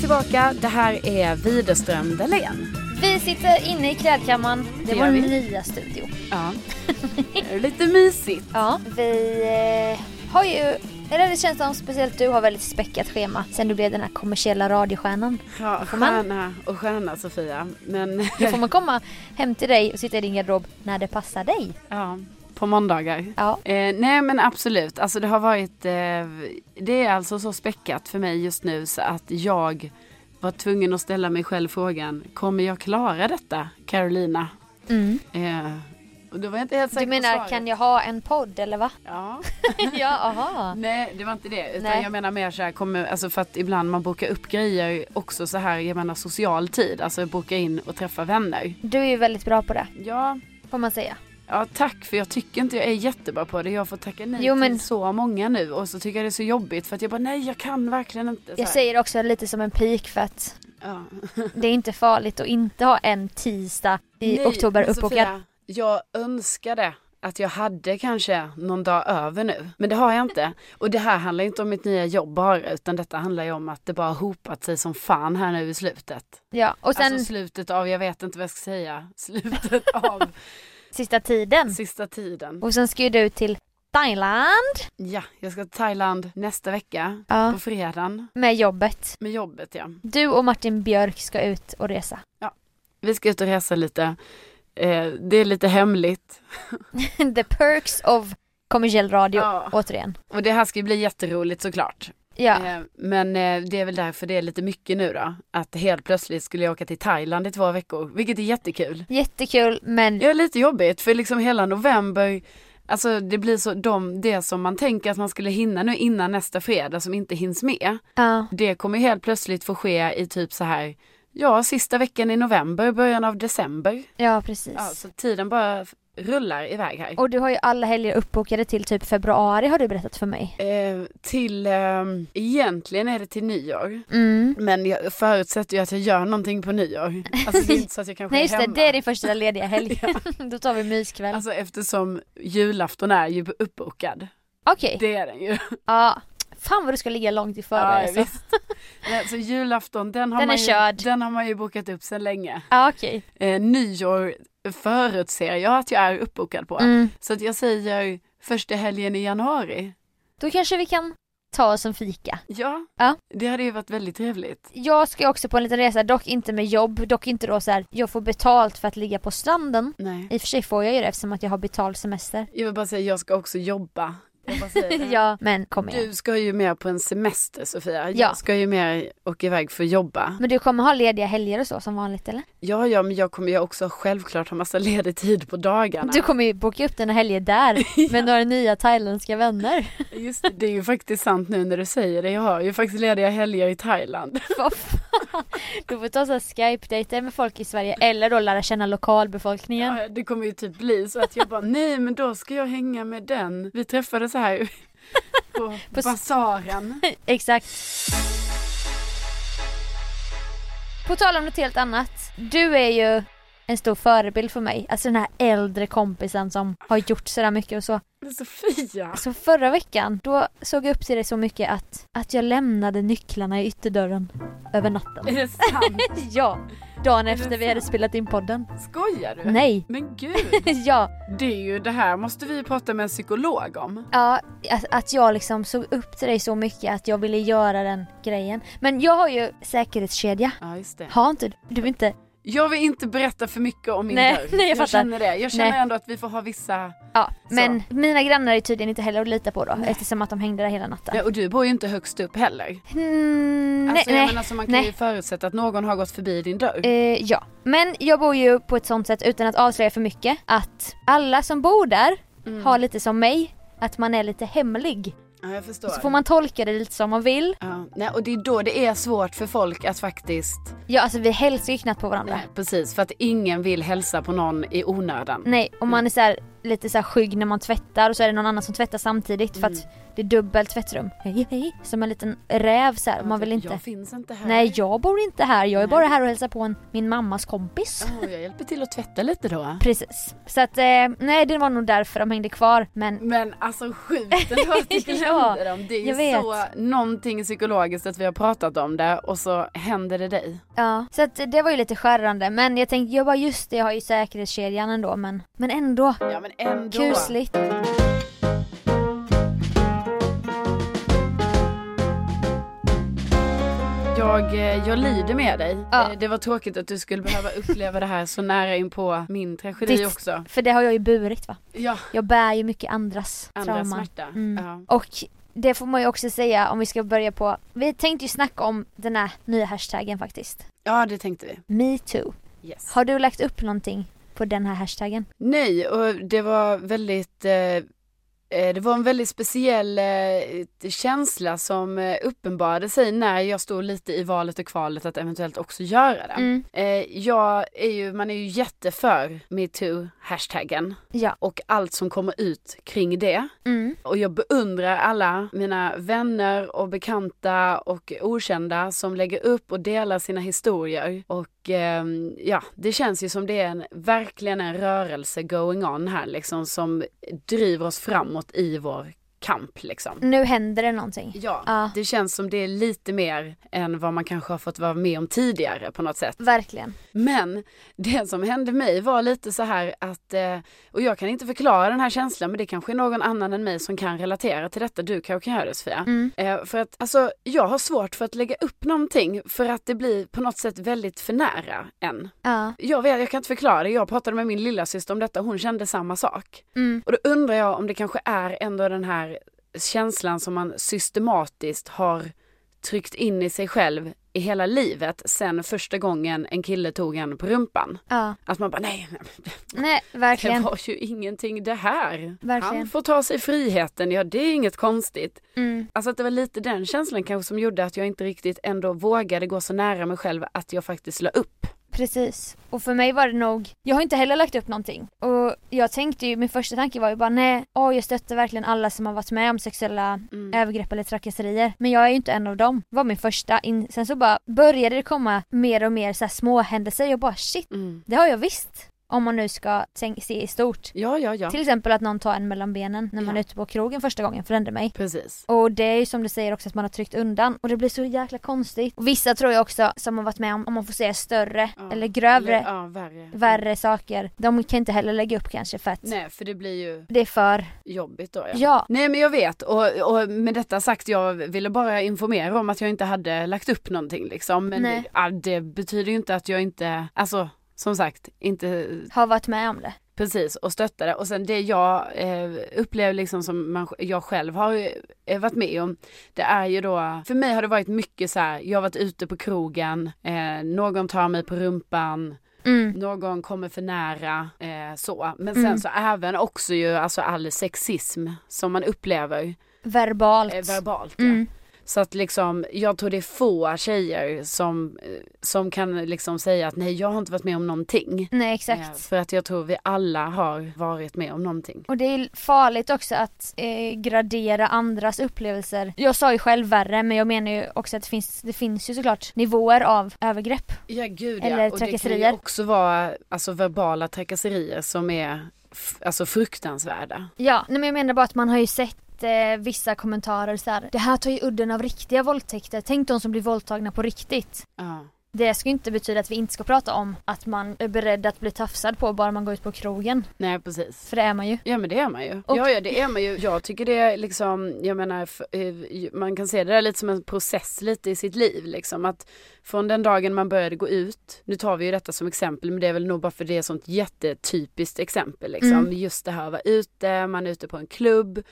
tillbaka. Det här är Widerström Dahlén. Vi sitter inne i klädkammaren. Det, Det är vår gör vi. nya studio. Ja. Det är lite mysigt. Ja. Vi eh, har ju, eller det känns som speciellt du har väldigt späckat schema sen du blev den här kommersiella radiostjärnan. Ja, får man- stjärna och stjärna Sofia. Men Då får man komma hem till dig och sitta i din garderob när det passar dig. ja, på måndagar. Ja. Eh, nej men absolut, alltså det har varit, eh, det är alltså så späckat för mig just nu så att jag var tvungen att ställa mig själv frågan, kommer jag klara detta Carolina? Mm. Eh, Du menar kan jag ha en podd eller va? Ja. ja, aha. Nej det var inte det. Utan Nej. jag menar mer så här, kommer, alltså för att ibland man bokar upp grejer också så här, jag menar social tid. Alltså boka in och träffa vänner. Du är ju väldigt bra på det, Ja, får man säga. Ja tack för jag tycker inte jag är jättebra på det. Jag fått tacka nej Jo, men- till så många nu och så tycker jag det är så jobbigt för att jag bara nej jag kan verkligen inte. Jag säger också lite som en pik för att Ja. det är inte farligt att inte ha en tisdag i Nej, oktober uppbokad. Jag önskade att jag hade kanske någon dag över nu. Men det har jag inte. Och det här handlar inte om mitt nya jobb bara. Utan detta handlar ju om att det bara hopat sig som fan här nu i slutet. Ja, och sen Alltså slutet av, jag vet inte vad jag ska säga. Slutet av sista tiden. sista tiden. Och sen ska ju du till Thailand Ja, jag ska till Thailand nästa vecka. Ja. På fredagen. med jobbet. Med jobbet ja. Du och Martin Björk ska ut och resa. Vi ska ut och resa lite. Eh, det är lite hemligt. The perks of kommersiell radio Ja. återigen. Och det här ska ju bli jätteroligt såklart. Ja, Eh, Men eh, det är väl därför det är lite mycket nu då. Att helt plötsligt skulle jag åka till Thailand i två veckor. Vilket är jättekul. jättekul men är lite jobbigt för liksom hela november. Alltså det blir så, de, det som man tänker att man skulle hinna nu innan nästa fredag som inte hinns med. ja, Det kommer helt plötsligt få ske i typ så här. Ja, sista veckan i november, början av december. ja precis. Ja, så tiden bara rullar iväg här. Och du har ju alla helger uppbokade till typ februari har du berättat för mig. Eh, till, eh, egentligen är det till nyår. Mm. Men jag förutsätter ju att jag gör någonting på nyår. Alltså det är inte så att jag kanske Nej just det, hemma. det är din första lediga helg. Då tar vi myskväll. Alltså eftersom julafton är ju uppbokad. Okej, Det är den ju. ja. Fan vad du ska ligga långt i Ja, förväg alltså. visst. Nej, Så julafton den har, Den man ju, den har man ju bokat upp sedan länge. Ja okej. Eh, nyår förutser jag att jag är uppbokad på. Mm. Så att jag säger första helgen i januari. Då kanske vi kan ta oss en fika. Ja, Ja. det hade ju varit väldigt trevligt. Jag ska också på en liten resa, dock inte med jobb, dock inte då så här. jag får betalt för att ligga på stranden. Nej. I och för sig får jag ju det eftersom att jag har betald semester. Jag vill bara säga, jag ska också jobba. Jag bara säger det. ja, men kom igen. Du ska ju mer på en semester Sofia. Ja. Jag ska ju mer åka iväg för att jobba. Men du kommer ha lediga helger och så som vanligt eller? Ja, ja, men jag kommer ju också självklart ha massa ledig tid på dagarna. Du kommer ju boka upp dina helger där med några nya thailändska vänner. Just det, det är ju faktiskt sant nu när du säger det. Jag har ju faktiskt lediga helger i Thailand. Vad fan? Du får ta så Skype-dejter med folk i Sverige eller då lära känna lokalbefolkningen. Ja, det kommer ju typ bli så att jag bara, nej men då ska jag hänga med den. Vi träffades så här på, På basaren. Exakt. På tal om något helt annat. Du är ju en stor förebild för mig. Alltså den här äldre kompisen som har gjort sådär mycket och så. Men Sofia! Så förra veckan, då såg jag upp till dig så mycket att, att jag lämnade nycklarna i ytterdörren över Är natten. det sant? ja, dagen Är efter vi hade spelat in podden. Skojar du? Nej. Men gud! ja, Det är ju det här måste vi prata med en psykolog om. ja att, att jag liksom såg upp till dig så mycket att jag ville göra den grejen. Men jag har ju säkerhetskedja. Ja, just det. Har inte du? Du inte? Jag vill inte berätta för mycket om min Nej, dörr. nej, jag fattar. känner det. Jag känner Nej. ändå att vi får ha vissa... Ja, Så. men mina grannar är tydligen inte heller att lita på då Nej. eftersom att de hängde där hela natten. Ja, och du bor ju inte högst upp heller. Mm, Alltså, nej, jag menar, så man kan nej. ju förutsätta att någon har gått förbi din dörr. Eh, ja, men jag bor ju på ett sånt sätt utan att avslöja för mycket att alla som bor där Mm. har lite som mig, att man är lite hemlig. Ja, jag förstår. Så får man tolka det lite som man vill. Ja, nej, och det är då det är svårt för folk att faktiskt... Ja, alltså vi hälsar ju knappt på varandra. Nej, precis, för att ingen vill hälsa på någon i onödan. Nej, och man är så här lite så skygg när man tvättar och så är det någon annan som tvättar samtidigt för att Mm. det är dubbelt tvättrum. Hej hej, som en liten räv så här. man vill inte. Jag finns inte här. Nej jag bor inte här, jag är Nej. bara här och hälsar på en, min mammas kompis. Ja, jag hjälper till att tvätta lite då. Precis. Så att eh, nej det var nog därför de hängde kvar men Men alltså sjukt ändå att du glömde dem. Det är ju vet. så någonting psykologiskt att vi har pratat om det och så händer det dig. ja. Så att det var ju lite skärrande men jag tänkte, jag bara just det jag har ju säkerhetskedjan ändå men, men ändå. Ja men ändå. Kusligt. Jag, eh, jag lider med dig. Ja. Eh, Det var tråkigt att du skulle behöva uppleva det här så nära in på min tragedi Ditt- också. För det har jag ju burit va. Ja, Jag bär ju mycket andras, andra trauman. smärta. Mm. Ja. Och det får man ju också säga om vi ska börja på, vi tänkte ju snacka om den här nya hashtaggen faktiskt. ja, det tänkte vi. Metoo. Yes. Har du lagt upp någonting på den här hashtaggen? Nej, och det var väldigt eh, eh, det var en väldigt speciell eh, känsla som eh, uppenbarade sig när jag stod lite i valet och kvalet att eventuellt också göra det. Mm. Eh, jag är ju, man är ju jätteför metoo-hashtaggen Ja. och allt som kommer ut kring det. Mm. Och jag beundrar alla mina vänner och bekanta och okända som lägger upp och delar sina historier. Och Ehm, ja, det känns ju som det är en, verkligen en rörelse going on här liksom som driver oss framåt i vår kamp liksom. Nu händer det någonting. Ja, Ja. det känns som det är lite mer än vad man kanske har fått vara med om tidigare på något sätt. Verkligen. Men det som hände mig var lite så här att, eh, och jag kan inte förklara den här känslan men det kanske är någon annan än mig som kan relatera till detta. Du kanske kan göra det Sofia. Mm. Eh, För att alltså jag har svårt för att lägga upp någonting för att det blir på något sätt väldigt för nära en. Ja. Jag vet, jag kan inte förklara det. Jag pratade med min lilla syster om detta, hon kände samma sak. Mm. Och då undrar jag om det kanske är ändå den här känslan som man systematiskt har tryckt in i sig själv i hela livet sen första gången en kille tog en på rumpan. Ja. Att man bara nej, Nej, det verkligen. var ju ingenting det här. Verkligen. Han får ta sig friheten, ja det är inget konstigt. Mm. Alltså att det var lite den känslan kanske som gjorde att jag inte riktigt ändå vågade gå så nära mig själv att jag faktiskt la upp. Precis. Och för mig var det nog, jag har inte heller lagt upp någonting. Och jag tänkte ju, min första tanke var ju bara nej, åh jag stöttar verkligen alla som har varit med om sexuella Mm. övergrepp eller trakasserier. Men jag är ju inte en av dem. var min första. In- Sen så bara började det komma mer och mer så här små händelser. Jag bara shit, Mm. det har jag visst. Om man nu ska se i stort. Ja, ja, ja. Till exempel att någon tar en mellan benen när man Ja. är ute på krogen första gången för det hände mig. Precis. Och det är ju som du säger också att man har tryckt undan och det blir så jäkla konstigt. Och vissa tror jag också som har varit med om, om man får säga större Ja. eller grövre, Eller, ja, värre. värre saker. De kan inte heller lägga upp kanske för att Nej, för det blir ju det är för, jobbigt då. Ja. ja. Nej men jag vet och, och med detta sagt jag ville bara informera om att jag inte hade lagt upp någonting liksom. Men Nej. det, det betyder ju inte att jag inte, alltså som sagt, inte har varit med om det. precis och stöttade. Och sen det jag eh, upplever liksom som man, jag själv har eh, varit med om. Det är ju då, för mig har det varit mycket så här, jag har varit ute på krogen, eh, någon tar mig på rumpan, Mm. någon kommer för nära, eh, så. Men sen Mm. så även också ju alltså all sexism som man upplever Verbalt. eh, verbalt. Ja. Så att liksom, jag tror det är få tjejer som, eh, som kan liksom säga att nej jag har inte varit med om någonting. Nej Eh, exakt. för att jag tror vi alla har varit med om någonting. Och det är farligt också att eh, gradera andras upplevelser. Jag sa ju själv värre men jag menar ju också att det finns, det finns ju såklart nivåer av övergrepp. Ja gud Eller ja. Och det kan ju också vara alltså verbala trakasserier som är alltså fruktansvärda. Ja, nej, men jag menar bara att man har ju sett eh, vissa kommentarer så här. Det här tar ju udden av riktiga våldtäkter. Tänk de som blir våldtagna på riktigt. Ja. Det ska ju inte betyda att vi inte ska prata om att man är beredd att bli tafsad på bara man går ut på krogen. Nej precis. För det är man ju. Ja men det är man ju. Och- Ja, ja det är man ju. Jag tycker det är liksom, jag menar, eh, man kan se det där lite som en process lite i sitt liv liksom. Att från den dagen man började gå ut, nu tar vi ju detta som exempel men det är väl nog bara för det är ett sånt jättetypiskt exempel liksom. Mm. Just det här att vara ute, man är ute på en klubb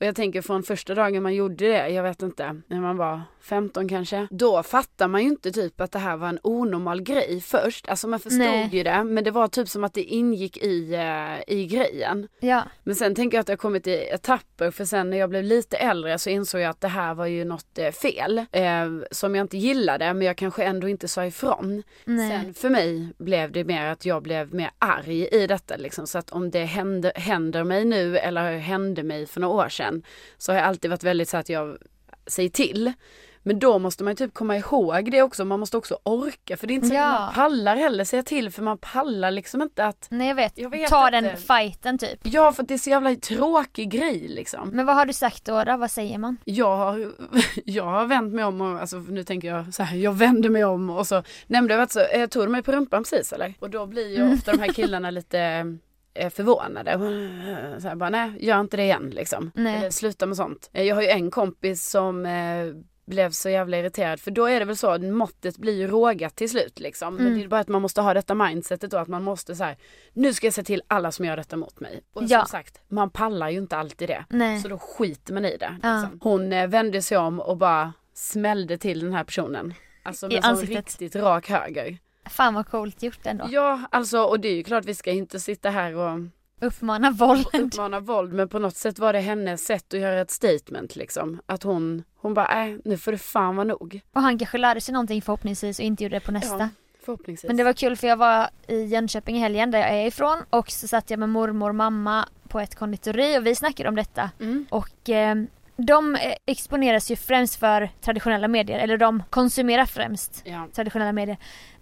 Och jag tänker från första dagen man gjorde det, jag vet inte, när man var 15 kanske. Då fattar man ju inte typ att det här var en onormal grej först. Alltså man förstod Nej. ju det men det var typ som att det ingick i, eh, i grejen. Ja. Men sen tänker jag att det har kommit i etapper för sen när jag blev lite äldre så insåg jag att det här var ju något eh, fel. Eh, som jag inte gillade men jag kanske ändå inte sa ifrån. Nej. Sen för mig blev det mer att jag blev mer arg i detta liksom. Så att om det händer, händer mig nu eller hände mig för några år sedan så har jag alltid varit väldigt så att jag säger till. Men då måste man ju typ komma ihåg det också. Man måste också orka för det är inte så Ja. att man pallar heller säga till för man pallar liksom inte att Nej jag vet. Jag vet Ta inte. den fighten typ. Ja för att det är så jävla tråkig grej liksom. Men vad har du sagt då? då? Vad säger man? Jag har, jag har vänt mig om och alltså nu tänker jag så här, jag vänder mig om och så nämnde jag att så, tog du mig på rumpan precis eller? Och då blir ju Mm. ofta de här killarna lite förvånade. Så här, bara nej, gör inte det igen liksom. Nej. Sluta med sånt. Eh, Jag har ju en kompis som eh, blev så jävla irriterad för då är det väl så, måttet blir ju rågat till slut liksom. Men Mm. det är bara att man måste ha detta mindsetet då att man måste så här, nu ska jag se till alla som gör detta mot mig. Och Ja. som sagt, man pallar ju inte alltid det. Nej. Så då skiter man i det. Ja. Liksom. Hon eh, vände sig om och bara smällde till den här personen. Alltså I med en sån ansiktet. riktigt rak höger. Fan vad coolt gjort ändå. Ja, alltså och det är ju klart vi ska inte sitta här och Uppmana våld. uppmana våld men på något sätt var det hennes sätt att göra ett statement liksom. Att hon, hon bara, nej nu får det fan vara nog. Och han kanske lärde sig någonting förhoppningsvis och inte gjorde det på nästa. Ja, förhoppningsvis. Men det var kul för jag var i Jönköping i helgen där jag är ifrån och så satt jag med mormor och mamma på ett konditori och vi snackade om detta. Mm. Och eh, de eh, exponeras ju främst för traditionella medier, eller de konsumerar främst Ja. traditionella medier.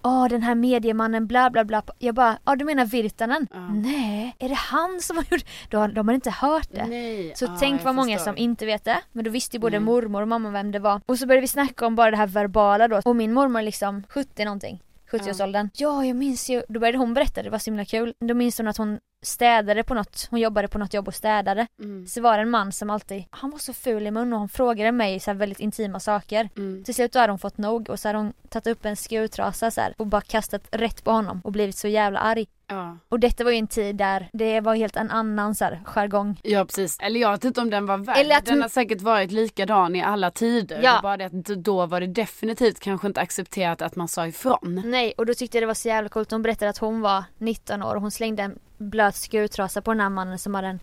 Åh den här mediemannen bla bla bla. Jag bara, ja du menar Virtanen? Ja. Nej, är det han som har gjort De, de har inte hört det. Nej. Så ja, tänk vad många förstår. som inte vet det. Men då visste ju både Mm. mormor och mamma vem det var. Och så började vi snacka om bara det här verbala då. Och min mormor liksom 70 någonting. 70-årsåldern. Ja, jag minns ju. Då började hon berätta, det var så himla kul. Då minns hon att hon städade på något, hon jobbade på något jobb och städade. Mm. Så var det en man som alltid, han var så ful i mun och han frågade mig så väldigt intima saker. Mm. Till slut då hade hon fått nog och så hade hon tagit upp en skurtrasa så här och bara kastat rätt på honom och blivit så jävla arg. Ja. Och detta var ju en tid där det var helt en annan så här jargong. ja precis. Eller jag vet inte om den var. Eller att- Den har säkert varit likadan i alla tider. Ja. Bara det att då var det definitivt kanske inte accepterat att man sa ifrån. Nej, och då tyckte jag det var så jävla coolt. Hon berättade att hon var 19 år och hon slängde en blöt skurtrasa på den här mannen som hade en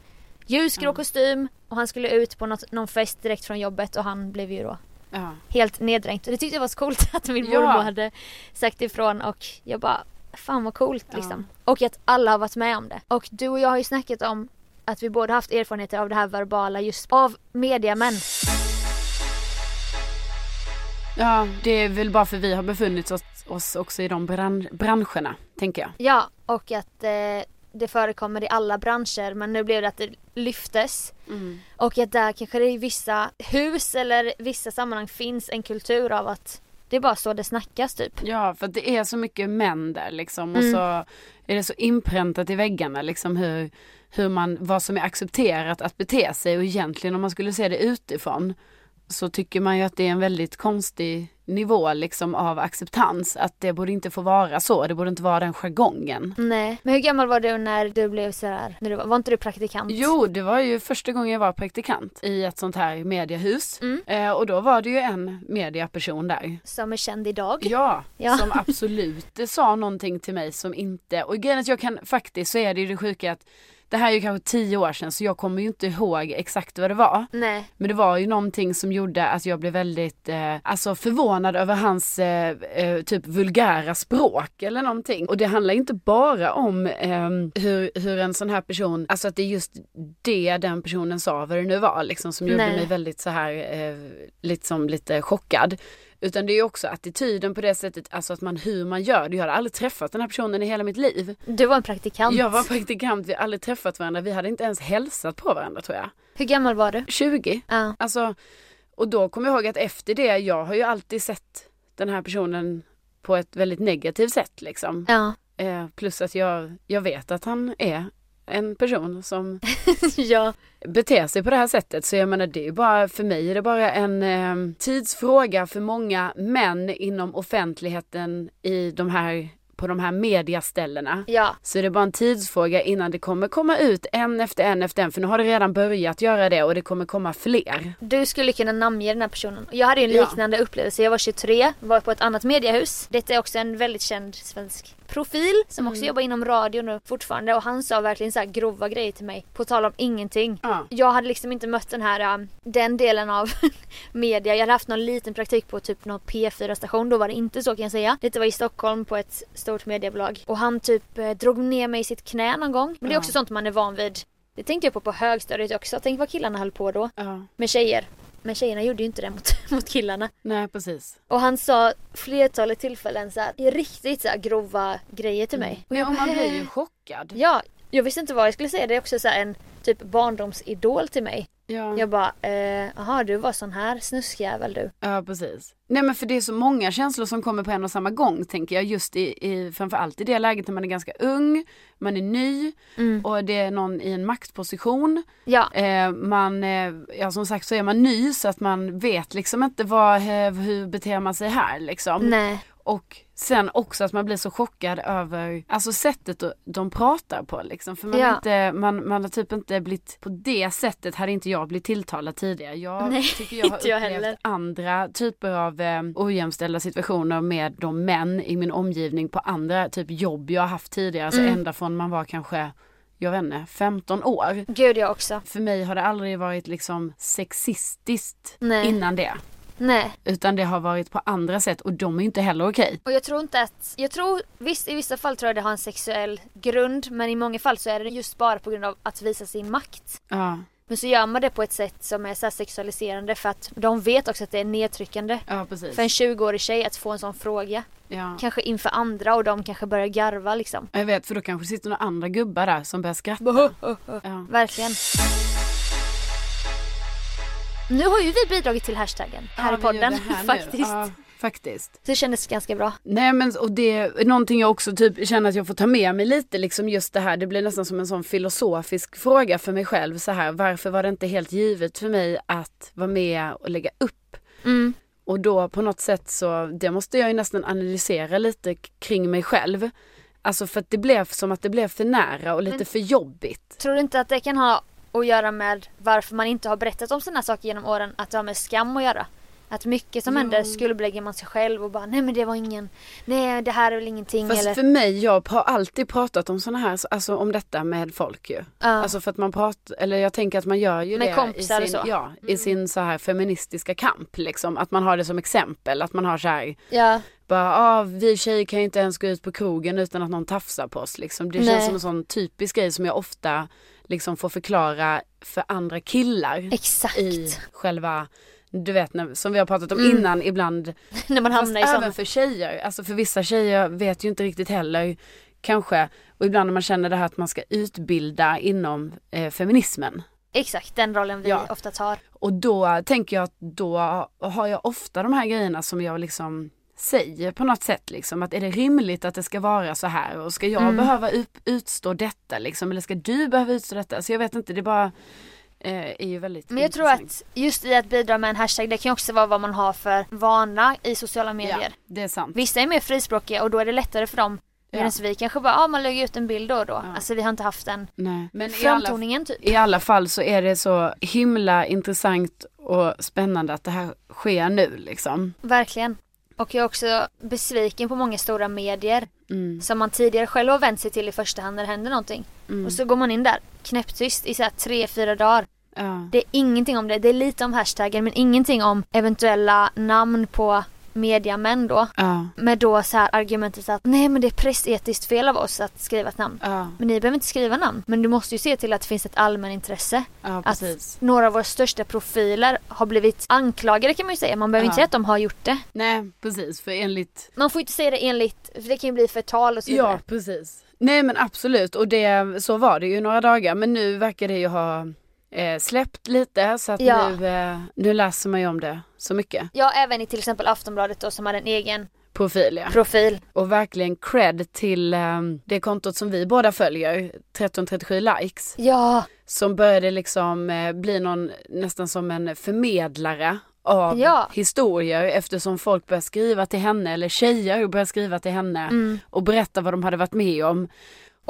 ljusgrå Ja. kostym och han skulle ut på något, någon fest direkt från jobbet och han blev ju då Ja. helt neddränkt. Och det tyckte jag var så coolt att min Ja. mormor hade sagt ifrån och jag bara Fan vad coolt Ja. liksom. Och att alla har varit med om det. Och du och jag har ju snackat om att vi båda haft erfarenheter av det här verbala just av mediamän. Ja, det är väl bara för vi har befunnit oss, oss också i de bran- branscherna, tänker jag. Ja, och att eh, det förekommer i alla branscher men nu blev det att det lyftes. Och att där kanske det i vissa hus eller vissa sammanhang finns en kultur av att det är bara så det snackas typ. Ja, för det är så mycket män där liksom och Mm. så är det så inpräntat i väggarna liksom hur, hur man, vad som är accepterat att bete sig och egentligen om man skulle se det utifrån så tycker man ju att det är en väldigt konstig nivå liksom av acceptans. Att det borde inte få vara så, det borde inte vara den jargongen. Nej. Men hur gammal var du när du blev sådär, när du var, var inte du praktikant? Jo, det var ju första gången jag var praktikant i ett sånt här mediehus. Mm. Eh, och då var det ju en mediaperson där. Som är känd idag. Ja, Ja. som absolut sa någonting till mig som inte, och grejen att jag kan faktiskt så är det ju det sjuka att det här är ju kanske tio år sedan så jag kommer ju inte ihåg exakt vad det var. Nej. Men det var ju någonting som gjorde att jag blev väldigt eh, alltså förvånad över hans eh, eh, typ vulgära språk eller någonting. Och det handlar inte bara om eh, hur, hur en sån här person, alltså att det är just det den personen sa vad det nu var liksom som gjorde Nej. mig väldigt så här liksom lite chockad. Utan det är också attityden på det sättet, alltså att man, hur man gör det. Jag hade aldrig träffat den här personen i hela mitt liv. Du var en praktikant. Jag var praktikant, vi hade aldrig träffat varandra, vi hade inte ens hälsat på varandra tror jag. Hur gammal var du? 20. Ja. Alltså, och då kommer jag ihåg att efter det, jag har ju alltid sett den här personen på ett väldigt negativt sätt liksom. Ja. Eh, plus att jag, jag vet att han är en person som ja. beter sig på det här sättet. Så jag menar det är bara, för mig är det bara en eh, tidsfråga för många män inom offentligheten i de här på de här mediaställena. Ja, Så det är bara en tidsfråga innan det kommer komma ut en efter en efter en. För nu har det redan börjat göra det och det kommer komma fler. du skulle kunna namnge den här personen. Jag hade ju en Ja. liknande upplevelse. Jag var 23, var på ett annat mediehus. Detta är också en väldigt känd svensk profil som Mm. också jobbar inom radio nu fortfarande och han sa verkligen så här grova grejer till mig på tal om ingenting. Ja. Jag hade liksom inte mött den här, um, den delen av media. Jag hade haft någon liten praktik på typ någon P4 station, då var det inte så kan jag säga. Detta var i Stockholm på ett stort mediebolag. Och han typ eh, drog ner mig i sitt knä någon gång. Men det är Ja. också sånt man är van vid. Det tänkte jag på på högstadiet också. Tänk vad killarna höll på då. Ja. Med tjejer. Men tjejerna gjorde ju inte det mot, mot killarna. Nej precis. Och han sa flertalet tillfällen så här, riktigt så här grova grejer till mig. Och Nej, jag och man bara, blir ju chockad. Ja, jag visste inte vad jag skulle säga. Det är också så en typ barndomsidol till mig. Ja. Jag bara, eh, jaha du var sån här snuskjävel du. Ja precis. Nej men för det är så många känslor som kommer på en och samma gång tänker jag. Just i, i framförallt i det läget när man är ganska ung, man är ny Mm. och det är någon i en maktposition. Ja, Eh, man, eh, ja som sagt så är man ny så att man vet liksom inte vad, eh, hur beter man sig här liksom. nej. Och sen också att man blir så chockad över alltså sättet de pratar på liksom. För man, Ja. har inte, man, man har typ inte blivit, på det sättet hade inte jag blivit tilltalad tidigare. Jag Nej, tycker jag har jag upplevt heller. andra typer av eh, ojämställda situationer med de män i min omgivning på andra typ jobb jag har haft tidigare. Alltså Mm. ända från man var kanske, jag vet inte, 15 år. Gud jag också. För mig har det aldrig varit liksom sexistiskt Nej. innan det. Nej. Utan det har varit på andra sätt och de är inte heller okej. Och jag tror inte att, jag tror visst i vissa fall tror jag det har en sexuell grund men i många fall så är det just bara på grund av att visa sin makt. Ja, Men så gör man det på ett sätt som är så sexualiserande för att de vet också att det är nedtryckande. ja precis. För en 20-årig tjej att få en sån fråga. Ja. Kanske inför andra och de kanske börjar garva liksom. Jag vet för då kanske sitter några andra gubbar där som börjar skratta. Ja. Verkligen. Nu har ju vi bidragit till hashtaggen här Ja, i podden här faktiskt. Ja, faktiskt. Så det kändes ganska bra. Nej men och det är någonting jag också typ känner att jag får ta med mig lite liksom just det här. Det blir nästan som en sån filosofisk fråga för mig själv så här. Varför var det inte helt givet för mig att vara med och lägga upp? Mm. Och då på något sätt så, det måste jag ju nästan analysera lite kring mig själv. Alltså för att det blev som att det blev för nära och lite Men- för jobbigt. Tror du inte att det kan ha att göra med varför man inte har berättat om sådana saker genom åren? Att det har med skam att göra? Att mycket som händer skuldbelägger man sig själv och bara nej men det var ingen, nej det här är väl ingenting Fast eller för mig, jag har alltid pratat om såna här, alltså om detta med folk ju. ja. Alltså för att man pratar, eller jag tänker att man gör ju Med det kompisar i och sin, så. Ja, i Mm. sin så här feministiska kamp liksom. Att man har det som exempel, att man har så här, ja. bara ah, vi tjejer kan ju inte ens gå ut på krogen utan att någon tafsar på oss liksom. Det Nej. känns som en sån typisk grej som jag ofta liksom får förklara för andra killar exakt. i själva du vet när, som vi har pratat om Mm. innan ibland när man hamnar i även sådana. för tjejer, alltså för vissa tjejer vet ju inte riktigt heller kanske och ibland när man känner det här att man ska utbilda inom eh, feminismen Exakt den rollen vi Ja. ofta tar. och då tänker jag att då har jag ofta de här grejerna som jag liksom säger på något sätt liksom att är det rimligt att det ska vara så här och ska jag Mm. behöva ut, utstå detta liksom eller ska du behöva utstå detta så jag vet inte det bara eh, är ju väldigt Men jag tror intressant. att just i att bidra med en hashtag det kan ju också vara vad man har för vana i sociala medier. ja, det är sant. Vissa är mer frispråkiga och då är det lättare för dem. Ja. Medan vi kanske bara, ja man lägger ut en bild då och då. Ja. Alltså vi har inte haft den Nej. Men i alla framtoningen typ. I alla fall så är det så himla intressant och spännande att det här sker nu liksom. Verkligen. Och jag är också besviken på många stora medier Mm, som man tidigare själv har vänt sig till i första hand när det händer någonting. mm, Och så går man in där knäpptyst i så här tre, fyra dagar. ja, Det är ingenting om det. Det är lite om hashtaggen men ingenting om eventuella namn på mediamän då. ja, Med då så här argumentet att nej men det är pressetiskt fel av oss att skriva ett namn. ja, Men ni behöver inte skriva namn. Men du måste ju se till att det finns ett allmänintresse. ja precis. Några av våra största profiler har blivit anklagade kan man ju säga. Man behöver inte säga att de har gjort det. Nej precis för enligt, Man får inte säga det enligt, för det kan ju bli förtal och så vidare. ja precis. Nej men absolut och det, så var det ju några dagar men nu verkar det ju ha eh, släppt lite så att nu, eh, nu läser man ju om det så mycket. Ja, även i till exempel Aftonbladet då som hade en egen Profil ja. profil. Och verkligen cred till eh, det kontot som vi båda följer, 1337 likes. Ja, Som började liksom eh, bli någon nästan som en förmedlare av Ja. historier eftersom folk börjar skriva till henne eller tjejer börjar skriva till henne Mm. och berätta vad de hade varit med om.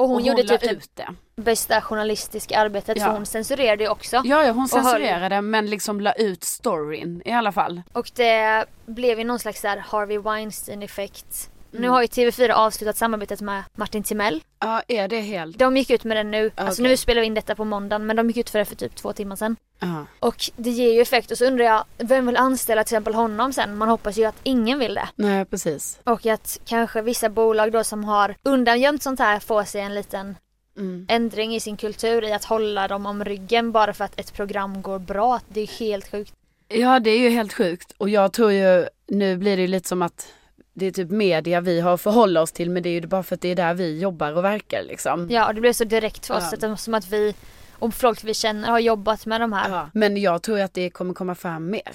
Och hon och gjorde typ ut det. bästa journalistiska arbetet Ja. för hon censurerade ju också. Ja, ja hon höll- censurerade men liksom la ut storyn i alla fall. Och det blev ju någon slags här Harvey Weinstein effekt. Nu Mm. har ju TV4 avslutat samarbetet med Martin Timell. Ja, är det helt... De gick ut med det nu. Alltså Okej. nu spelar vi in detta på måndagen men de gick ut för det för typ två timmar sedan. Ja. Och det ger ju effekt och så undrar jag, vem vill anställa till exempel honom sen? Man hoppas ju att ingen vill det. Nej, precis. Och att kanske vissa bolag då som har undangömt sånt här får sig en liten Mm. ändring i sin kultur i att hålla dem om ryggen bara för att ett program går bra. Det är helt sjukt. Ja, det är ju helt sjukt. Och jag tror ju, nu blir det ju lite som att det är typ media vi har att förhålla oss till men det är ju bara för att det är där vi jobbar och verkar liksom. Ja och det blev så direkt för oss. Ja. Som att vi och folk vi känner har jobbat med de här. Ja. Men jag tror att det kommer komma fram mer.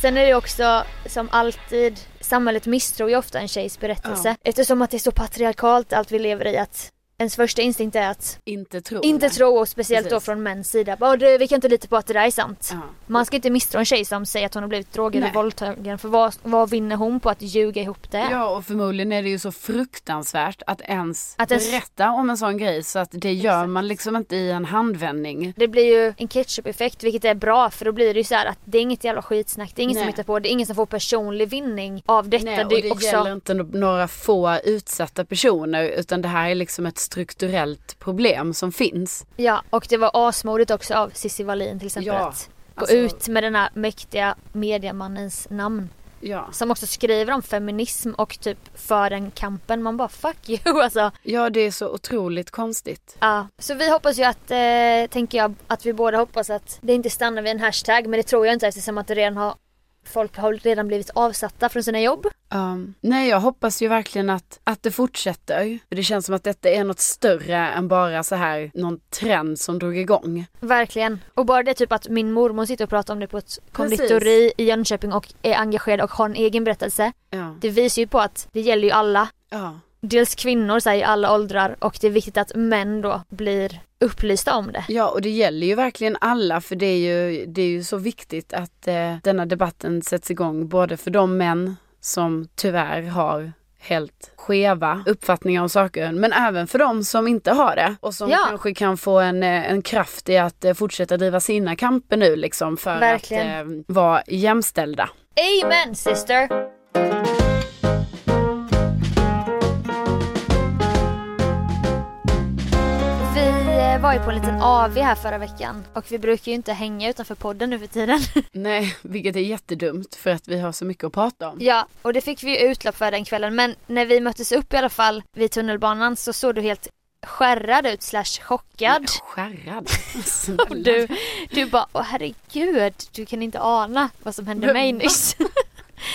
Sen är det också som alltid, samhället misstror ju ofta en tjejs berättelse. Ja. Eftersom att det är så patriarkalt allt vi lever i att ens första instinkt är att Inte tro. inte nej. tro och speciellt då Precis. från mäns sida. Bara, "Du, vi kan inte lita på att det där är sant. Ja. Man ska inte misstro en tjej som säger att hon har blivit drogad Nej. och våldtagen för vad, vad vinner hon på att ljuga ihop det? Ja och förmodligen är det ju så fruktansvärt att ens Att ens- berätta om en sån grej så att det gör Exakt. man liksom inte i en handvändning. Det blir ju en ketchup-effekt vilket är bra för då blir det ju så här att det är inget jävla skitsnack. Det är ingen som Nej. hittar på det. är ingen som får personlig vinning av detta. Nej, och det det också... gäller inte några få utsatta personer utan det här är liksom ett strukturellt problem som finns. Ja och det var asmodigt också av Cissi Wallin till exempel Ja, att gå alltså- ut med den här mäktiga mediamannens namn. Ja. Som också skriver om feminism och typ för den kampen. Man bara fuck you alltså. ja, det är så otroligt konstigt. Ja, så vi hoppas ju att, eh, tänker jag, att vi båda hoppas att det inte stannar vid en hashtag. Men det tror jag inte eftersom att det redan har, folk har redan blivit avsatta från sina jobb. Um, nej, jag hoppas ju verkligen att, att det fortsätter. För det känns som att detta är något större än bara så här någon trend som drog igång. Verkligen. Och bara det typ att min mormor sitter och pratar om det på ett konditori i Jönköping och är engagerad och har en egen berättelse. Ja. Det visar ju på att det gäller ju alla. ja. Dels kvinnor så här, i alla åldrar och det är viktigt att män då blir upplysta om det. Ja, och det gäller ju verkligen alla för det är ju, det är ju så viktigt att eh, denna debatten sätts igång både för de män som tyvärr har helt skeva uppfattningar om saker men även för de som inte har det och som Ja. kanske kan få en, eh, en kraft i att eh, fortsätta driva sina kamper nu liksom för Verkligen. att eh, vara jämställda. Amen sister! Var ju på en liten AV här förra veckan och vi brukar ju inte hänga utanför podden nu för tiden. Nej, vilket är jättedumt för att vi har så mycket att prata om. ja, och det fick vi ju utlopp för den kvällen men när vi möttes upp i alla fall vid tunnelbanan så såg du helt skärrad ut slash chockad. Skärrad. Och du, du bara, åh herregud, du kan inte ana vad som hände mig nyss.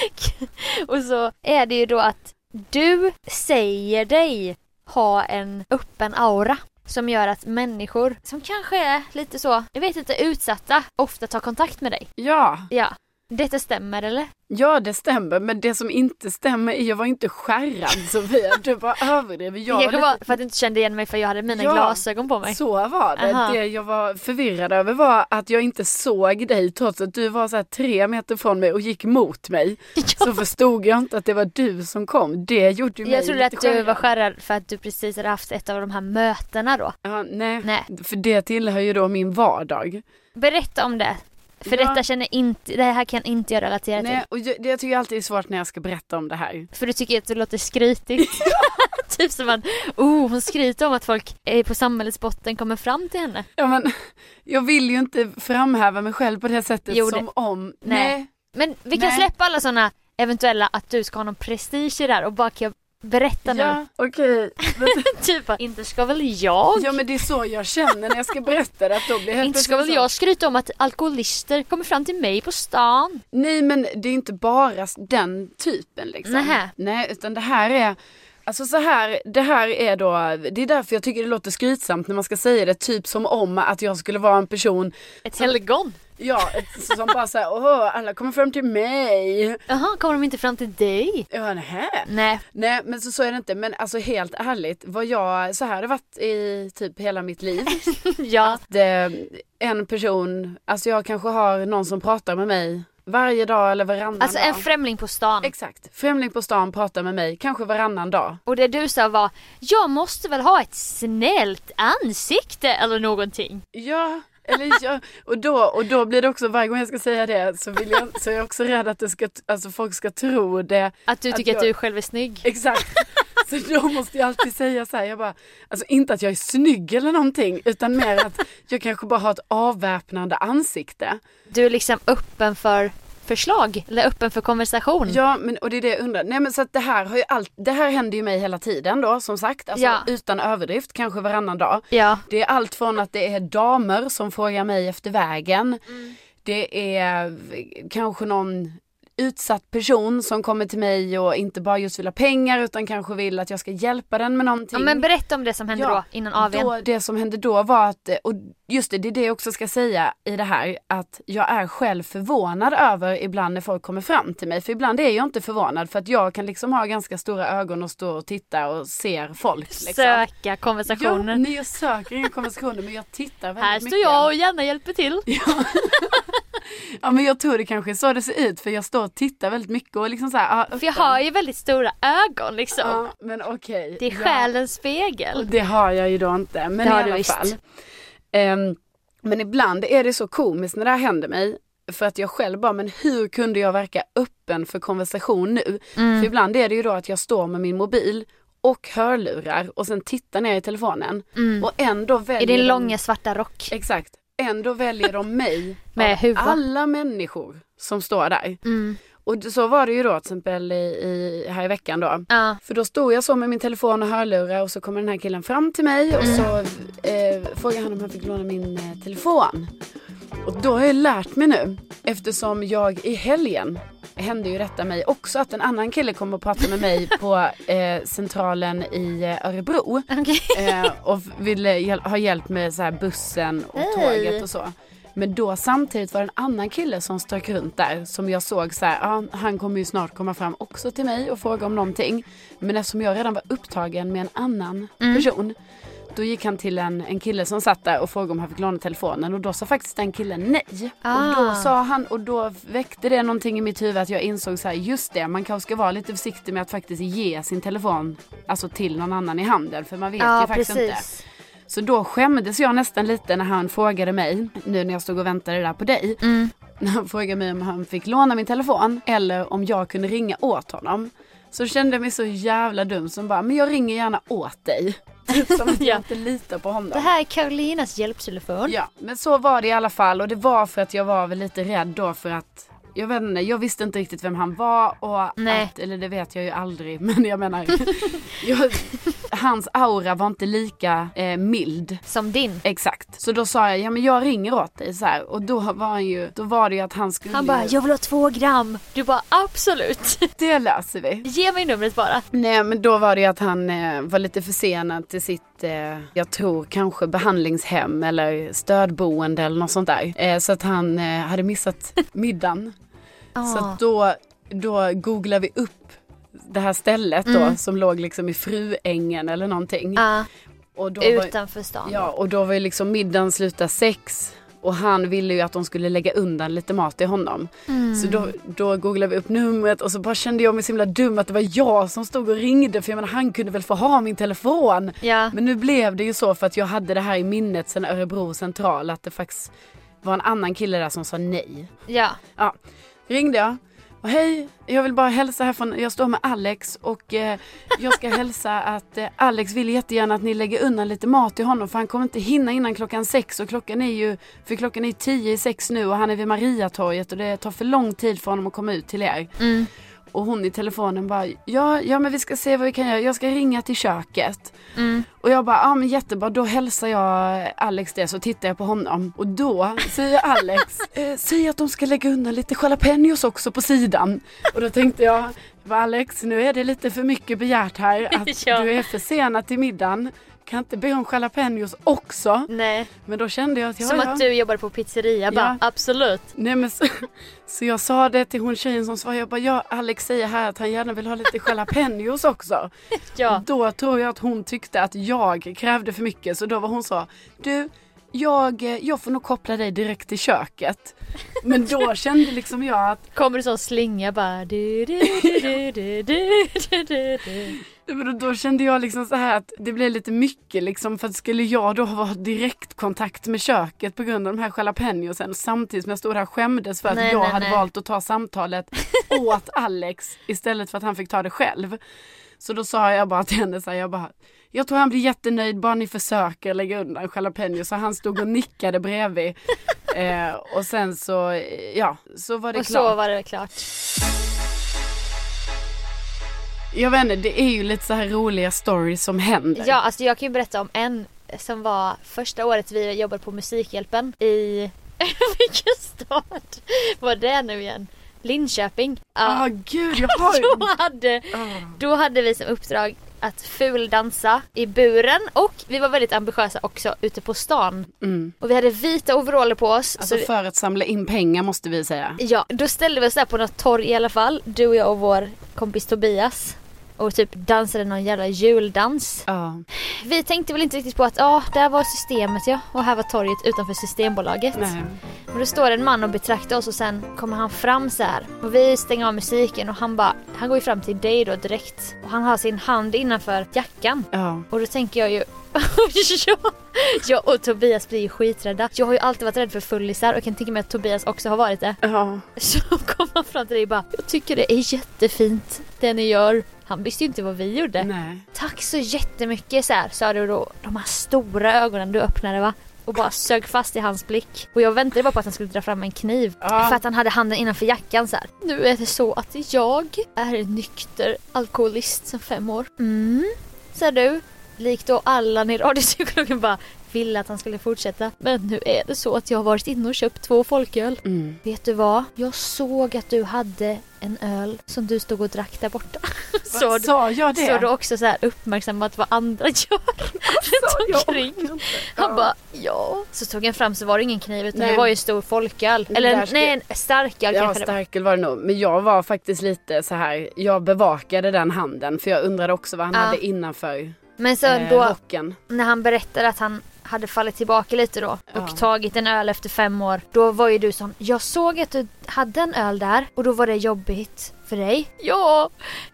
och så är det ju då att du säger dig ha en öppen aura som gör att människor som kanske är lite så, jag vet inte, utsatta ofta tar kontakt med dig. Ja, Ja, detta stämmer eller? Ja det stämmer men det som inte stämmer är jag var inte skärrad Sofia, du bara överdriver. Jag det kanske var för att du inte kände igen mig för jag hade mina Ja, glasögon på mig. Så var det. Aha. Det jag var förvirrad över var att jag inte såg dig trots att du var så tre meter från mig och gick mot mig. Så förstod jag inte att det var du som kom. Det gjorde ju mig Jag trodde lite att du var skärrad. skärrad för att du precis hade haft ett av de här mötena då. Ja, nej. Nej. för det tillhör ju då min vardag. Berätta om det. För Ja. detta känner inte, det här kan inte jag relatera Nej, och jag, det jag tycker alltid är svårt när jag ska berätta om det här. till. För du tycker att det låter skrytigt. typ som att, oh hon skryter om att folk är på samhällets botten kommer fram till henne. Ja, men, jag vill ju inte framhäva mig själv på det sättet Jo, det- som om... Nej. Men vi kan Nej. släppa alla sådana eventuella att du ska ha någon prestige i det här och bara kan jag berätta nu. Ja, okej. typ inte ska väl jag? Ja men det är så jag känner när jag ska berätta det. Att då blir inte ska väl så. jag skryta om att alkoholister kommer fram till mig på stan? Nej men det är inte bara den typen liksom. Nähä. Nej utan det här är Alltså så här, det här är då, det är därför jag tycker det låter skrytsamt när man ska säga det, typ som om att jag skulle vara en person Ett helgon? Ja, som bara såhär, åh alla kommer fram till mig. Jaha, kommer de inte fram till dig? Ja, nähä. Nej. Nej men så, så är det inte. Men alltså helt ärligt, vad jag, så här har det varit i typ hela mitt liv. Ja. det, en person, alltså jag kanske har någon som pratar med mig varje dag eller varannan Alltså dag. en främling på stan. Exakt. Främling på stan pratar med mig, kanske varannan dag. Och det du sa var, jag måste väl ha ett snällt ansikte eller någonting. Ja, eller ja, och då, och då blir det också varje gång jag ska säga det så, vill jag, så är jag också rädd att det ska, alltså folk ska tro det. Att du Att tycker att, jag- du själv är snygg. Exakt. Så då måste jag alltid säga så här, jag bara, alltså inte att jag är snygg eller någonting utan mer att jag kanske bara har ett avväpnande ansikte. Du är liksom öppen för förslag, eller öppen för konversation. Ja, men och det är det jag undrar. Nej men så att det här har ju allt, det här händer ju mig hela tiden då som sagt, alltså Ja. utan överdrift, kanske varannan dag. Ja. Det är allt från att det är damer som frågar mig efter vägen. Det är kanske någon utsatt person som kommer till mig och inte bara just vill ha pengar utan kanske vill att jag ska hjälpa den med någonting. ja men berätta om det som hände Ja, då innan AWn. Då, det som hände då var att, och just det, det är det jag också ska säga i det här, att jag är själv förvånad över ibland när folk kommer fram till mig. För ibland är jag inte förvånad för att jag kan liksom ha ganska stora ögon och stå och titta och ser folk. Liksom. Söka Ja, konversationer. nej jag söker inga konversationer men jag tittar väldigt Här mycket. står jag och gärna hjälper till. Ja men jag tror det kanske är så det ser ut för jag står och tittar väldigt mycket och liksom så här, ja, För jag har ju väldigt stora ögon liksom. Ja men okej. Det är Ja. själens Och spegel. det har jag ju då inte. Men Det i har alla du visst. Ehm, men ibland är det så komiskt när det här händer mig. För att jag själv bara, men hur kunde jag verka öppen för konversation nu? Mm. För ibland är det ju då att jag står med min mobil och hörlurar och sen tittar ner i telefonen. Mm. Och ändå väljer I din långa svarta rock. Exakt. Ändå väljer de mig Med huva. alla människor som står där. Mm. Och så var det ju då till exempel i, i, här i veckan då. Ja. För då stod jag så med min telefon och hörlurar och så kommer den här killen fram till mig och så eh, frågar han om han fick låna min eh, telefon. Och då har jag lärt mig nu, eftersom jag i helgen hände ju detta mig också att en annan kille kom och pratade med mig på eh, centralen i eh, Örebro. Okej. Eh, och ville hjäl- ha hjälp med så här bussen och Hej. tåget och så. Men då samtidigt var det en annan kille som strök runt där som jag såg så här, ja, han kommer ju snart komma fram också till mig och fråga om någonting. Men eftersom jag redan var upptagen med en annan Mm. person då gick han till en, en kille som satt där och frågade om han fick låna telefonen och då sa faktiskt den killen nej. Ah. Och då sa han och då väckte det någonting i mitt huvud att jag insåg så här, just det, man kanske ska vara lite försiktig med att faktiskt ge sin telefon alltså till någon annan i handen för man vet Ja ju faktiskt inte. Så då skämdes jag nästan lite när han frågade mig, nu när jag stod och väntade där på dig, Mm. när han frågade mig om han fick låna min telefon eller om jag kunde ringa åt honom. Så kände jag mig så jävla dum som bara, men jag ringer gärna åt dig. som att jag Ja. inte litar på honom. Det här är Karolinas hjälptelefon. Ja, men så var det i alla fall och det var för att jag var väl lite rädd då för att jag vet inte, jag visste inte riktigt vem han var och Nej. att, eller det vet jag ju aldrig men jag menar jag, hans aura var inte lika eh, mild. Som din. Exakt. Så då sa jag, ja men jag ringer åt dig så här. och då var han ju, då var det ju att han skulle Han bara, jag vill ha två gram. Du bara, absolut. det löser vi. Ge mig numret bara. Nej men då var det ju att han eh, var lite försenad till sitt, eh, jag tror kanske behandlingshem eller stödboende eller något sånt där. Eh, så att han eh, hade missat middagen. Så Ah. att då, då googlade vi upp det här stället då Mm. som låg liksom i Fruängen eller någonting. Ah, Och då var, utanför stan. ja, och då var ju liksom middagen sluta sex. Och han ville ju att de skulle lägga undan lite mat till honom. Mm. Så då, då googlade vi upp numret och så bara kände jag mig så himla dum att det var jag som stod och ringde för jag menar han kunde väl få ha min telefon. Ja. Men nu blev det ju så för att jag hade det här i minnet sen Örebro central att det faktiskt var en annan kille där som sa nej. Ja. Ja, ringde jag. Och hej, jag vill bara hälsa här från, jag står med Alex och eh, jag ska hälsa att eh, Alex vill jättegärna att ni lägger undan lite mat till honom för han kommer inte hinna innan klockan sex och klockan är ju, för klockan är tio i sex nu och han är vid Mariatorget och det tar för lång tid för honom att komma ut till er. Mm. Och hon i telefonen bara, ja, ja men vi ska se vad vi kan göra, jag ska ringa till köket. Mm. Och jag bara, ja men jättebra, då hälsar jag Alex det så tittar jag på honom. Och då säger Alex, eh, säg att de ska lägga undan lite jalapenos också på sidan. Och då tänkte jag, "Va, Alex nu är det lite för mycket begärt här att Ja. du är försenad till middagen. Kan inte be om jalapenos också? Nej. Men då kände jag att ja, Som ja. att du jobbar på pizzeria bara, Ja. absolut. Nej men så, så jag sa det till hon tjejen som svarade, jag bara ja Alex säger här att han gärna vill ha lite jalapenos också. Ja. Då tror jag att hon tyckte att jag krävde för mycket så då var hon så, du jag, jag får nog koppla dig direkt till köket. Men då kände liksom jag att Kommer det sån slinga bara du, du, du, då, kände jag liksom så här att det blev lite mycket liksom för att skulle jag då ha direktkontakt med köket på grund av de här jalapenosen samtidigt som jag stod där och skämdes för att Nej, jag nej, hade nej. valt att ta samtalet åt Alex istället för att han fick ta det själv. Så då sa jag bara till henne så här, jag bara jag tror han blir jättenöjd bara ni försöker lägga undan jalapeno så han stod och nickade bredvid. Eh, och sen så, ja, så var det Och klart. så var det klart. Jag vet inte, det är ju lite så här roliga stories som händer. Ja, alltså jag kan ju berätta om en som var första året vi jobbade på Musikhjälpen i... Vilken stad var det nu igen? Linköping. Ja. gud, jag har. Då, hade, Ah. då hade vi som uppdrag att fuldansa i buren och vi var väldigt ambitiösa också ute på stan. Mm. Och vi hade vita overaller på oss. Alltså så för att samla in pengar måste vi säga. Ja, då ställde vi oss där på något torg i alla fall. Du och jag och vår kompis Tobias. Och typ dansade någon jävla juldans. Ja. Vi tänkte väl inte riktigt på att ja, där var systemet ja. Och här var torget utanför Systembolaget. Nej. Och då står en man och betraktar oss och sen kommer han fram så här. Och vi stänger av musiken och han bara, han går ju fram till dig då direkt. Och han har sin hand innanför jackan. Ja. Och då tänker jag ju jag, jag och Tobias blir ju skiträdda. Jag har ju alltid varit rädd för fullisar och jag kan tänka mig att Tobias också har varit det. Ja. Så kom han fram till dig och bara Jag tycker det är jättefint det ni gör. Han visste ju inte vad vi gjorde. Nej. Tack så jättemycket så här, sa du då. De här stora ögonen du öppnade va? Och bara sög fast i hans blick. Och jag väntade bara på att han skulle dra fram en kniv. Ja. För att han hade handen innanför jackan så här. Nu är det så att jag är nykter alkoholist sedan fem år. Mm, sa du. Likt då Allan i radiopsykologen bara ville att han skulle fortsätta. Men nu är det så att jag har varit inne och köpt två folköl. Mm. Vet du vad? Jag såg att du hade en öl som du stod och drack där borta. Så, sa jag det? så du också så här uppmärksammat vad andra gör runt omkring. inte. Han Ja. bara ja. Så tog han fram så var det ingen kniv utan Nej. det var ju stor folköl. Eller ska- nej, en starköl Ja, kanske starköl var det nog. Men jag var faktiskt lite så här. jag bevakade den handen för jag undrade också vad han Ja. hade innanför Men så eh, då rocken. när han berättade att han hade fallit tillbaka lite då och Ja. tagit en öl efter fem år. Då var ju du sån, jag såg att du hade en öl där och då var det jobbigt för dig. Ja,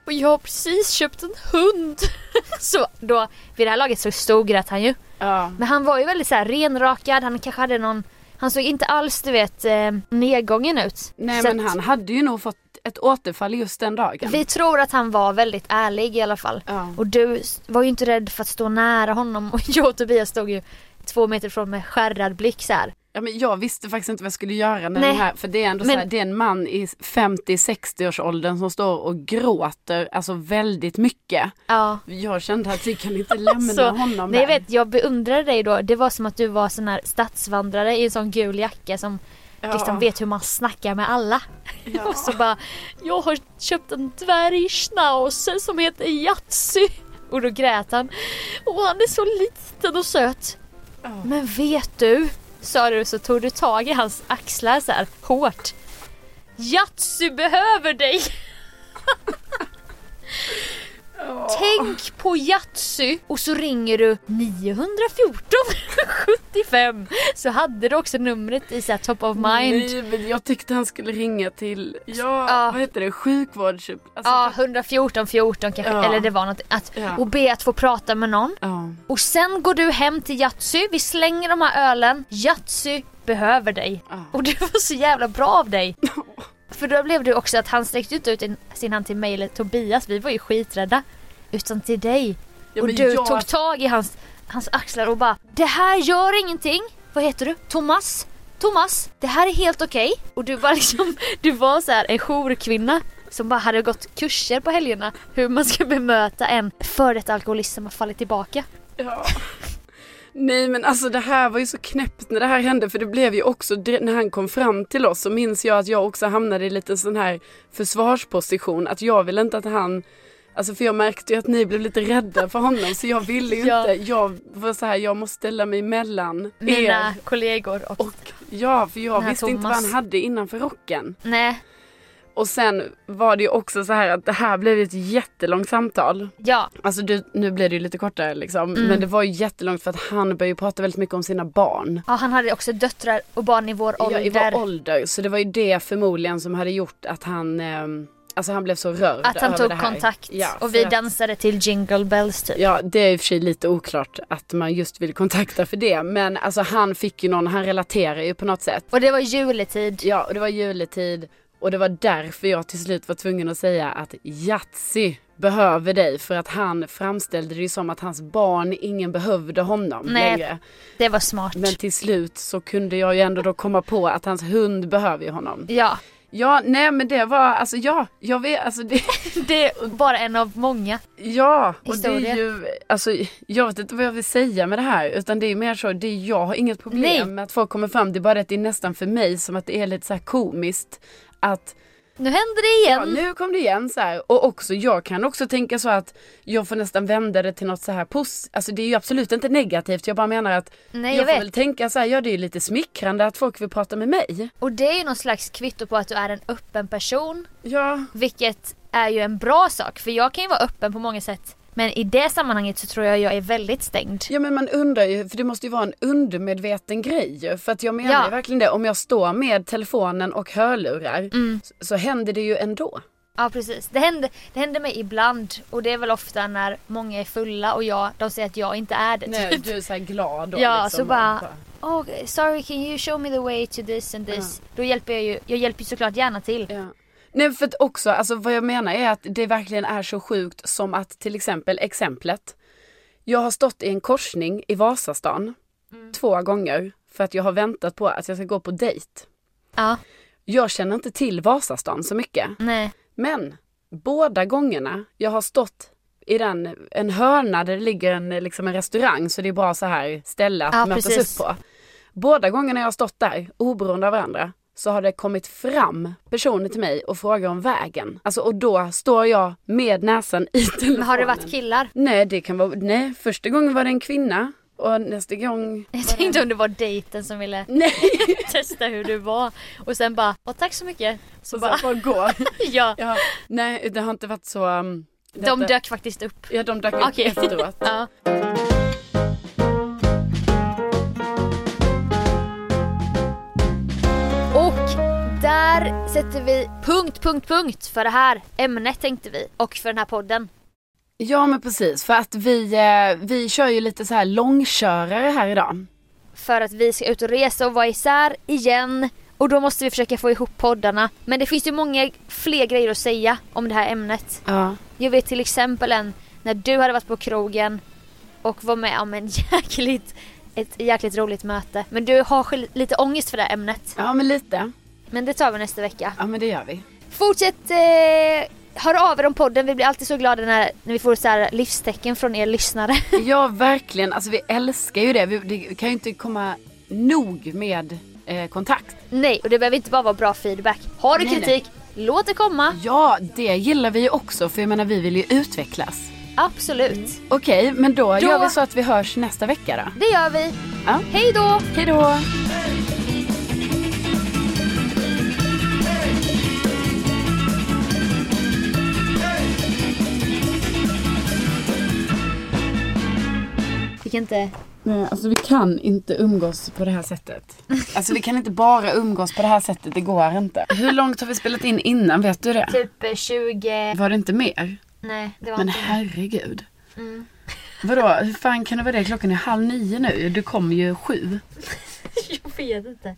och jag har precis köpt en hund. så då, vid det här laget så storgrät han ju. Ja. Men han var ju väldigt så här renrakad, han kanske hade någon han såg inte alls du vet eh, nedgången ut. Nej Så men han hade ju nog fått ett återfall just den dagen. Vi tror att han var väldigt ärlig i alla fall. Ja. Och du var ju inte rädd för att stå nära honom och jag och Tobias stod ju två meter ifrån med skärrad blick så här. Ja, men jag visste faktiskt inte vad jag skulle göra när Nej. den här, för det är ändå Men- så här, det är en man i 50-60 års åldern som står och gråter alltså väldigt mycket. Ja. Jag kände att vi kan inte lämna Så, honom Nej jag vet, jag beundrade dig då. Det var som att du var sån här stadsvandrare i en sån gul jacka som Ja. liksom vet hur man snackar med alla. Ja. Och så bara, jag har köpt en dvärgschnauzer som heter Yatzy. Och då grät han. Och han är så liten och söt. Men vet du, sa du så tog du tag i hans axlar så här hårt. Yatzy behöver dig! Tänk på Yatzy och så ringer du 914 75 så hade du också numret i så top of mind. Nej, men jag tyckte han skulle ringa till, ja, Ja. vad heter det, sjukvårds... Alltså, Ja, 114 14 kanske, Ja. eller det var något. Att. Och be att få prata med någon. Och sen går du hem till Yatzy, vi slänger de här ölen. Yatzy behöver dig. Och det var så jävla bra av dig. För då blev det också att han sträckte inte ut sin hand till mig eller Tobias, vi var ju skiträdda. Utan till dig. Ja, och du jag- tog tag i hans, hans axlar och bara Det här gör ingenting. Vad heter du? Thomas? Thomas, det här är helt okej. Och du var liksom, du var så här en jourkvinna som bara hade gått kurser på helgerna hur man ska bemöta en före detta alkoholist som har fallit tillbaka. Ja. Nej men alltså det här var ju så knäppt när det här hände för det blev ju också när han kom fram till oss så minns jag att jag också hamnade i lite sån här försvarsposition att jag vill inte att han Alltså för jag märkte ju att ni blev lite rädda för honom så jag ville ju Ja. inte, jag var så här, jag måste ställa mig mellan Mina er kollegor och... och ja, för jag visste inte vad Thomas. han hade innanför rocken. Nej, Och sen var det ju också så här att det här blev ett jättelångt samtal. ja. Alltså du, nu blev det ju lite kortare liksom. Mm. Men det var ju jättelångt för att han började ju prata väldigt mycket om sina barn. ja. Han hade också döttrar och barn i vår ålder. Ja, i vår ålder. Så det var ju det förmodligen som hade gjort att han, ehm, alltså han blev så rörd Att han tog kontakt Ja, och vi att- dansade till Jingle Bells typ. Ja det är i och för sig lite oklart att man just vill kontakta för det. Men alltså han fick ju någon, han relaterar ju på något sätt. Och det var juletid. Ja och det var juletid. Och det var därför jag till slut var tvungen att säga att Yatzy behöver dig. För att han framställde det ju som att hans barn, ingen behövde honom Nej. längre. Det var smart. Men till slut så kunde jag ju ändå då komma på att hans hund behöver ju honom. Ja, Ja, nej men det var, alltså ja, jag vet, alltså det, det är bara en av många. ja, och det Historia. är ju, alltså jag vet inte vad jag vill säga med det här utan det är mer så, det är, jag har inget problem Nej. med att folk kommer fram, det är bara det att det är nästan för mig som att det är lite så här komiskt att Nu händer det Ja, igen. nu kom det igen så här. Och också, jag kan också tänka så att jag får nästan vända det till något så här pos. Alltså det är ju absolut inte negativt. Jag bara menar att Nej, jag, jag får vet. väl tänka så här, ja det är ju lite smickrande att folk vill prata med mig. Och det är ju någon slags kvitto på att du är en öppen person. Ja, Vilket är ju en bra sak. För jag kan ju vara öppen på många sätt. Men i det sammanhanget så tror jag jag är väldigt stängd. ja men man undrar ju, för det måste ju vara en undermedveten grej. För att jag menar Ja. verkligen det, om jag står med telefonen och hörlurar Mm. så, händer det ju ändå. Ja precis. Det händer, det händer mig ibland. Och det är väl ofta när många är fulla och jag, de säger att jag inte är det. Nej, typ. du är så här glad då Ja, liksom, så och bara- Oh, sorry can you show me the way to this and this. Då hjälper jag ju, jag hjälper ju såklart gärna till. Ja. Nej för att också, alltså vad jag menar är att det verkligen är så sjukt som att till exempel exemplet. Jag har stått i en korsning i Vasastan två gånger för att jag har väntat på att jag ska gå på dejt. Ja, Jag känner inte till Vasastan så mycket. nej. Men båda gångerna jag har stått i den, en hörna där det ligger en, liksom en restaurang så det är bra så här ställe att Ja, mötas precis. upp på. Båda gångerna jag har stått där, oberoende av varandra, så har det kommit fram personer till mig och frågar om vägen. Alltså och då står jag med näsan i telefonen. Men har det varit killar? Nej det kan vara, nej första gången var det en kvinna och nästa gång Jag tänkte om det var dejten som ville testa hur du var. Och sen bara, åh tack så mycket. Så så bara, bara gå. ja. Ja, nej det har inte varit så. Um, De dök faktiskt upp. Ja de dök upp efteråt. Ja. Där sätter vi punkt, punkt, punkt för det här ämnet tänkte vi. Och för den här podden. Ja men precis för att vi, eh, vi kör ju lite så här långkörare här idag. För att vi ska ut och resa och vara isär igen. Och då måste vi försöka få ihop poddarna. Men det finns ju många fler grejer att säga om det här ämnet. Ja. Jag vet till exempel en när du hade varit på krogen och var med om en jäkligt, ett jäkligt roligt möte. Men du har lite ångest för det här ämnet. Ja men lite. Men det tar vi nästa vecka. Ja men det gör vi. Fortsätt eh, höra av er om podden. Vi blir alltid så glada när, när vi får så här livstecken från er lyssnare. Ja verkligen, alltså vi älskar ju det. Vi, det kan ju inte komma nog med eh, kontakt. Nej, och det behöver inte bara vara bra feedback. Har du Nej, kritik, låt det komma. Ja det gillar vi ju också för jag menar vi vill ju utvecklas. Absolut. Okej men då, Då- gör vi så att vi hörs nästa vecka då. Det gör vi. Ja. Hej då! Hej då! Vi kan inte... Nej, alltså vi kan inte umgås på det här sättet. Alltså vi kan inte bara umgås på det här sättet, det går inte. Hur långt har vi spelat in innan, vet du det? Typ eh, 20... Var det inte mer? Nej, det var Men inte... herregud. Mm. Vadå, hur fan kan det vara det? Klockan är halv nio nu, du kom ju sju. Jag vet inte.